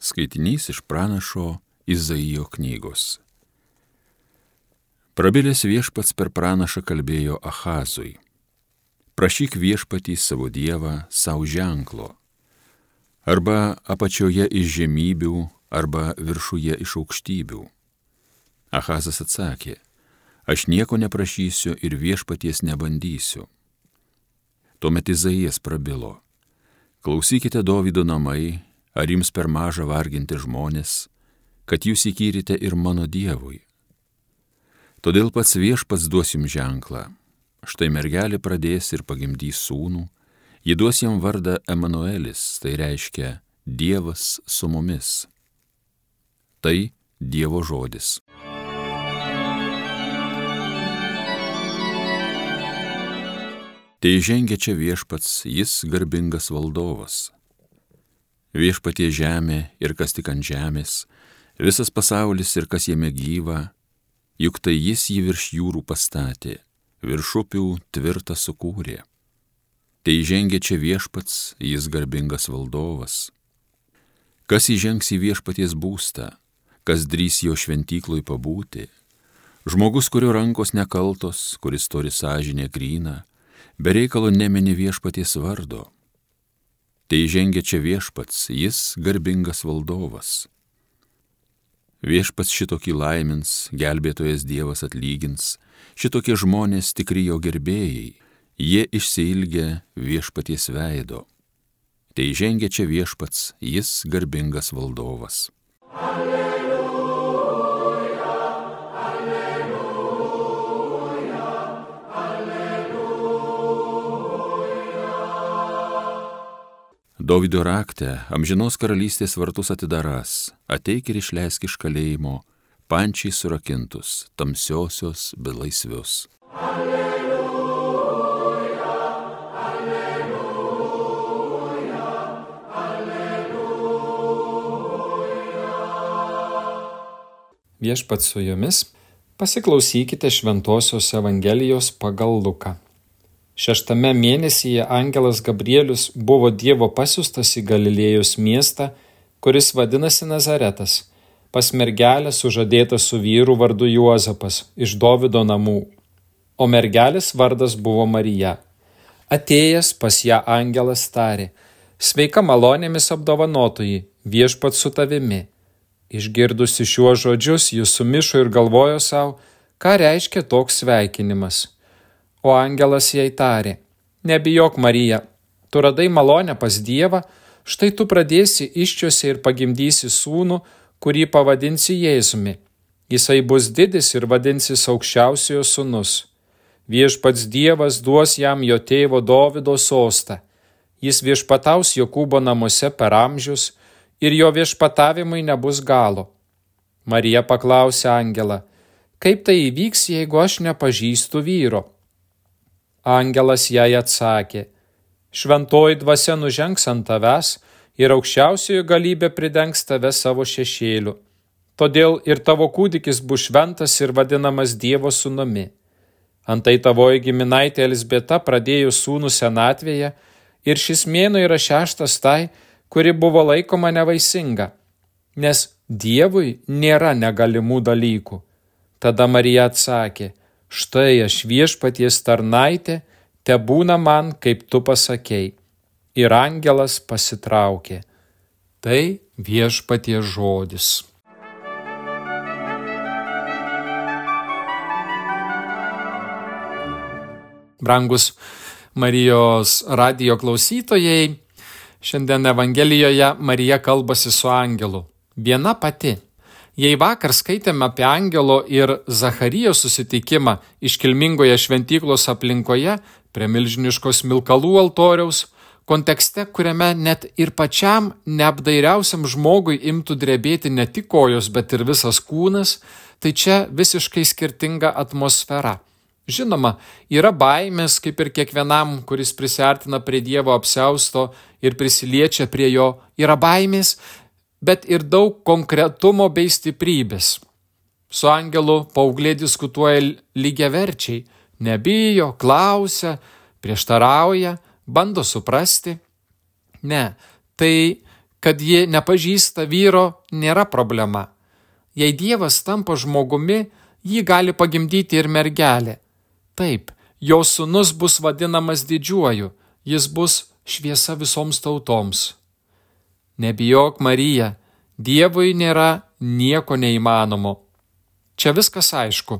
Skaitinys iš pranašo Izaijo knygos. Prabilęs viešpats per pranašą kalbėjo Ahazui. Prašyk viešpatį savo dievą savo ženklo. Arba apačioje iš žemybių, arba viršuje iš aukštybių. Ahazas atsakė, aš nieko neprašysiu ir viešpaties nebandysiu. Tuomet Izaijas prabilo, klausykite Davido namai, Ar jums per maža varginti žmonės, kad jūs įkyrite ir mano Dievui? Todėl pats viešpats duos jums ženklą. Štai mergelė pradės ir pagimdys sūnų, ji duos jam vardą Emanuelis, tai reiškia Dievas su mumis. Tai Dievo žodis. Tai žengia čia viešpats, jis garbingas valdovas viešpatie žemė ir kas tik ant žemės, visas pasaulis ir kas jame gyva, juk tai jis jį virš jūrų pastatė, virš upių tvirtą sukūrė. Tai žengia čia viešpats, jis garbingas valdovas. Kas įžengs į viešpaties būstą, kas drys jo šventykloj pabūti, žmogus, kurio rankos nekaltos, kuris turi sąžinę gryną, bereikalo nemeni viešpaties vardo Tai žengia čia viešpats, jis garbingas valdovas. Viešpats šitokį laimins, gelbėtojas Dievas atlygins, šitokie žmonės tikri jo gerbėjai, jie išsilgia viešpaties veido. Tai žengia čia viešpats, jis garbingas valdovas. Alleluja. Davido rakte amžinos karalystės vartus atidaras, ateik ir išleisk iš kalėjimo, pančiai surakintus, tamsiosios belaisvius. Alleluja, alleluja, alleluja. Viešpat su jumis, pasiklausykite Šventojios Evangelijos pagal Luką. Šeštame mėnesyje angelas Gabrielius buvo Dievo pasiustas į Galilėjos miestą, kuris vadinasi Nazaretas, pas mergelę sužadėtą su vyru vardu Juozapas iš Dovido namų, o mergelės vardas buvo Marija. Atėjęs pas ją angelas tarė, sveika malonėmis apdovanotojai, viešpat su tavimi. Išgirdusi šiuos žodžius, jis sumišo ir galvojo savo, ką reiškia toks sveikinimas. O angelas jai tarė, nebijok Marija, tu radai malonę pas Dievą, štai tu pradėsi iščiuosi ir pagimdysi sūnų, kurį pavadinsi Jėzumi. Jisai bus didis ir vadinsis aukščiausiojo sūnus. Viešpats Dievas duos jam jo tėvo Dovido sostą. Jis viešpataus Jokūbo namuose per amžius ir jo viešpatavimui nebus galo. Marija paklausė Angelą, kaip tai įvyks, jeigu aš nepažįstu vyro? Angelas jai atsakė, šventoji dvasia nužengs ant tavęs ir aukščiausiojo galybė pridengs tave savo šešėliu. Todėl ir tavo kūdikis bus šventas ir vadinamas Dievo sūnumi. Antai tavoji giminaitė Elisbeta pradėjo sūnų senatvėje ir šis mėno yra šeštas tai, kuri buvo laikoma nevaisinga, nes Dievui nėra negalimų dalykų. Tada Marija atsakė, štai aš viešpaties tarnaitė, te būna man, kaip tu pasakėjai. Ir angelas pasitraukė. Tai viešpaties žodis. Brangus Marijos radio klausytojai, šiandien Evangelijoje Marija kalbasi su angelu. Viena pati Jei vakar skaitėme apie Angelo ir Zacharijos susitikimą iškilmingoje šventyklos aplinkoje prie milžiniškos milkalų altoriaus, kontekste, kuriame net ir pačiam neapdairiausiam žmogui imtų drebėti ne tik kojos, bet ir visas kūnas, tai čia visiškai skirtinga atmosfera. Žinoma, yra baimės, kaip ir kiekvienam, kuris prisartina prie Dievo apsausto ir prisiliečia prie jo, yra baimės, bet ir daug konkretumo bei stiprybės. Su angelu paauglė diskutuoja lygiaverčiai, nebijo, klausia, prieštarauja, bando suprasti. Ne, tai kad ji nepažįsta vyro, nėra problema. Jei Dievas tampa žmogumi, jį gali pagimdyti ir mergelė. Taip, jo sunus bus vadinamas didžiuoju, jis bus šviesa visoms tautoms. Nebijok, Marija, Dievui nėra nieko neįmanomo. Čia viskas aišku.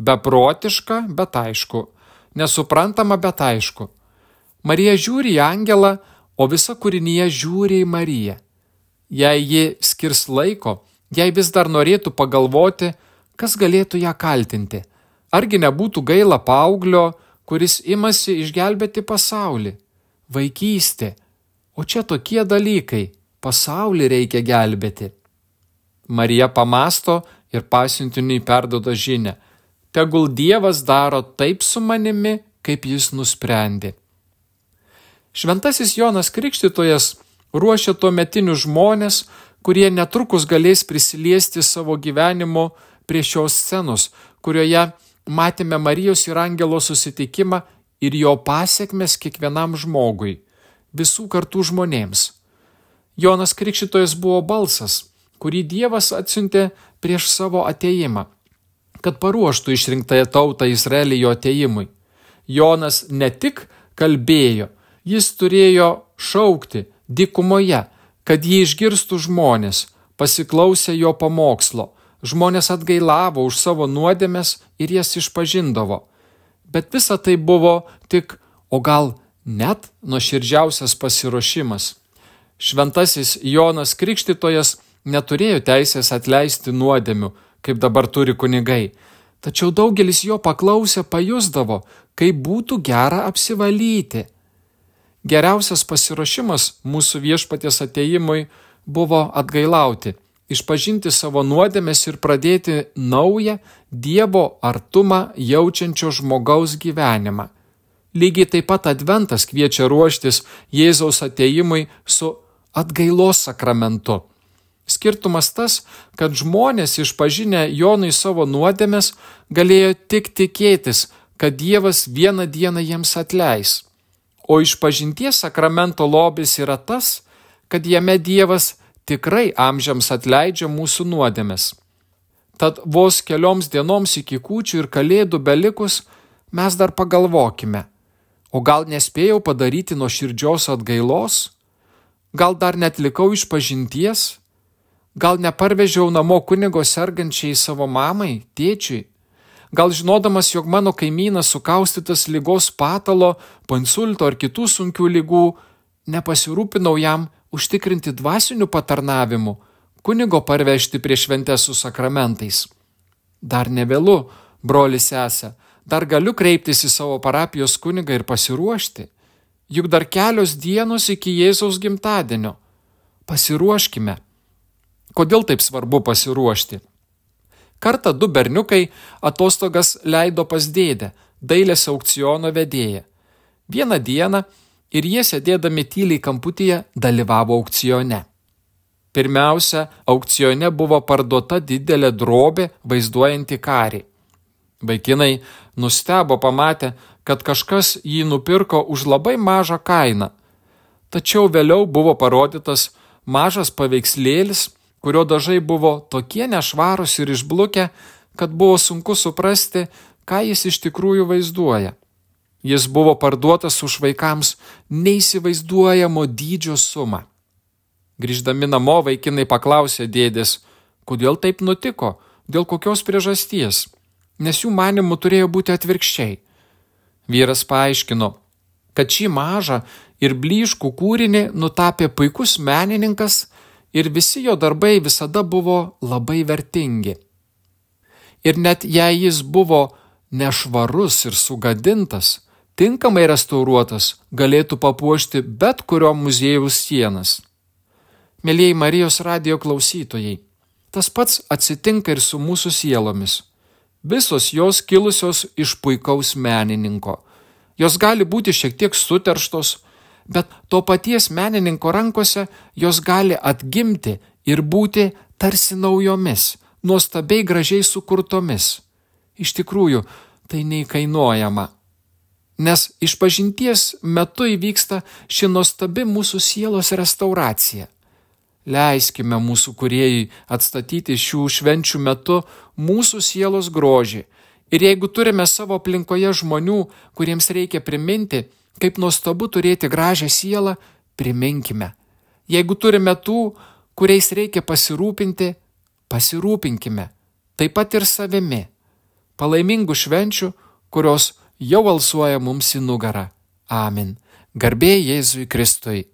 Beprotiška, bet aišku. Nesuprantama, bet aišku. Marija žiūri į angelą, o visa kūrinyje žiūri į Mariją. Jei ji skirs laiko, jei vis dar norėtų pagalvoti, kas galėtų ją kaltinti. Argi nebūtų gaila paauglio, kuris imasi išgelbėti pasaulį? Vaikystė. O čia tokie dalykai pasaulį reikia gelbėti. Marija pamasto ir pasiuntiniui perdoda žinę. Tegul Dievas daro taip su manimi, kaip jis nusprendė. Šventasis Jonas Krikštytojas ruošia tuo metinius žmonės, kurie netrukus galės prisiliesti savo gyvenimu prie šios scenos, kurioje matėme Marijos ir Angelo susitikimą ir jo pasiekmes kiekvienam žmogui, visų kartų žmonėms. Jonas Krikščitojas buvo balsas, kurį Dievas atsiuntė prieš savo ateimą, kad paruoštų išrinktąją tautą Izraelį jo ateimui. Jonas ne tik kalbėjo, jis turėjo šaukti dikumoje, kad jį išgirstų žmonės, pasiklausę jo pamokslo. Žmonės atgailavo už savo nuodėmes ir jas išpažindavo. Bet visa tai buvo tik, o gal net nuoširdžiausias pasiruošimas Šventasis Jonas Krikštytojas neturėjo teisės atleisti nuodėmių, kaip dabar turi kunigai, tačiau daugelis jo paklausę pajusdavo, kaip būtų gera apsivalyti. Geriausias pasiruošimas mūsų viešpaties ateimui buvo atgailauti, išpažinti savo nuodėmės ir pradėti naują Dievo artumą jaučiančio žmogaus gyvenimą. Lygiai taip pat Adventas kviečia ruoštis Jėzaus ateimui su atgailos sakramentu. Skirtumas tas, kad žmonės išpažinę Jonui savo nuodėmės galėjo tik tikėtis, kad Dievas vieną dieną jiems atleis. O išpažinties sakramento lobis yra tas, kad jame Dievas tikrai amžiams atleidžia mūsų nuodėmės. Tad vos kelioms dienoms iki kūčių ir kalėdų belikus mes dar pagalvokime, o gal nespėjau padaryti nuo širdžios atgailos? Gal dar netlikau iš pažinties? Gal neparvežiau namo kunigo sergančiai savo mamai, tėčiui? Gal žinodamas, jog mano kaimynas sukaustytas lygos patalo, pansulto ar kitų sunkių lygų, nepasirūpinau jam užtikrinti dvasinių patarnavimų, kunigo parvežti prie šventės su sakramentais. Dar nevėlu, broli sesė, dar galiu kreiptis į savo parapijos kunigą ir pasiruošti. Juk dar kelios dienos iki Jėzaus gimtadienio. Pasiruoškime. Kodėl taip svarbu pasiruošti? Kartą du berniukai atostogas leido pas dėdę, dailės aukciono vedėją. Vieną dieną ir jie sėdėdami tyliai kamputyje dalyvavo aukcione. Pirmiausia, aukcione buvo parduota didelė drobė vaizduojanti karį. Vaikinai nustebo pamatę, kad kažkas jį nupirko už labai mažą kainą. Tačiau vėliau buvo parodytas mažas paveikslėlis, kurio dažai buvo tokie nešvarūs ir išblukę, kad buvo sunku suprasti, ką jis iš tikrųjų vaizduoja. Jis buvo parduotas už vaikams neįsivaizduojamo dydžio sumą. Grįždami namo vaikinai paklausė dėdės, kodėl taip nutiko, dėl kokios priežasties, nes jų manimų turėjo būti atvirkščiai. Vyras paaiškino, kad šį mažą ir blyškų kūrinį nutapė puikus menininkas ir visi jo darbai visada buvo labai vertingi. Ir net jei jis buvo nešvarus ir sugadintas, tinkamai restauruotas galėtų papuošti bet kurio muziejaus sienas. Mėlyjei Marijos radio klausytojai, tas pats atsitinka ir su mūsų sielomis. Visos jos kilusios iš puikaus menininko. Jos gali būti šiek tiek suterštos, bet to paties menininko rankose jos gali atgimti ir būti tarsi naujomis, nuostabiai gražiai sukurtomis. Iš tikrųjų, tai neįkainuojama. Nes išpažinties metu įvyksta ši nuostabi mūsų sielos restauracija. Leiskime mūsų kuriejai atstatyti šių švenčių metu mūsų sielos grožį. Ir jeigu turime savo aplinkoje žmonių, kuriems reikia priminti, kaip nuostabu turėti gražią sielą, priminkime. Jeigu turime tų, kuriais reikia pasirūpinti, pasirūpinkime. Taip pat ir savimi. Palaimingų švenčių, kurios jau alsuoja mums į nugarą. Amen. Garbė Jėzui Kristui.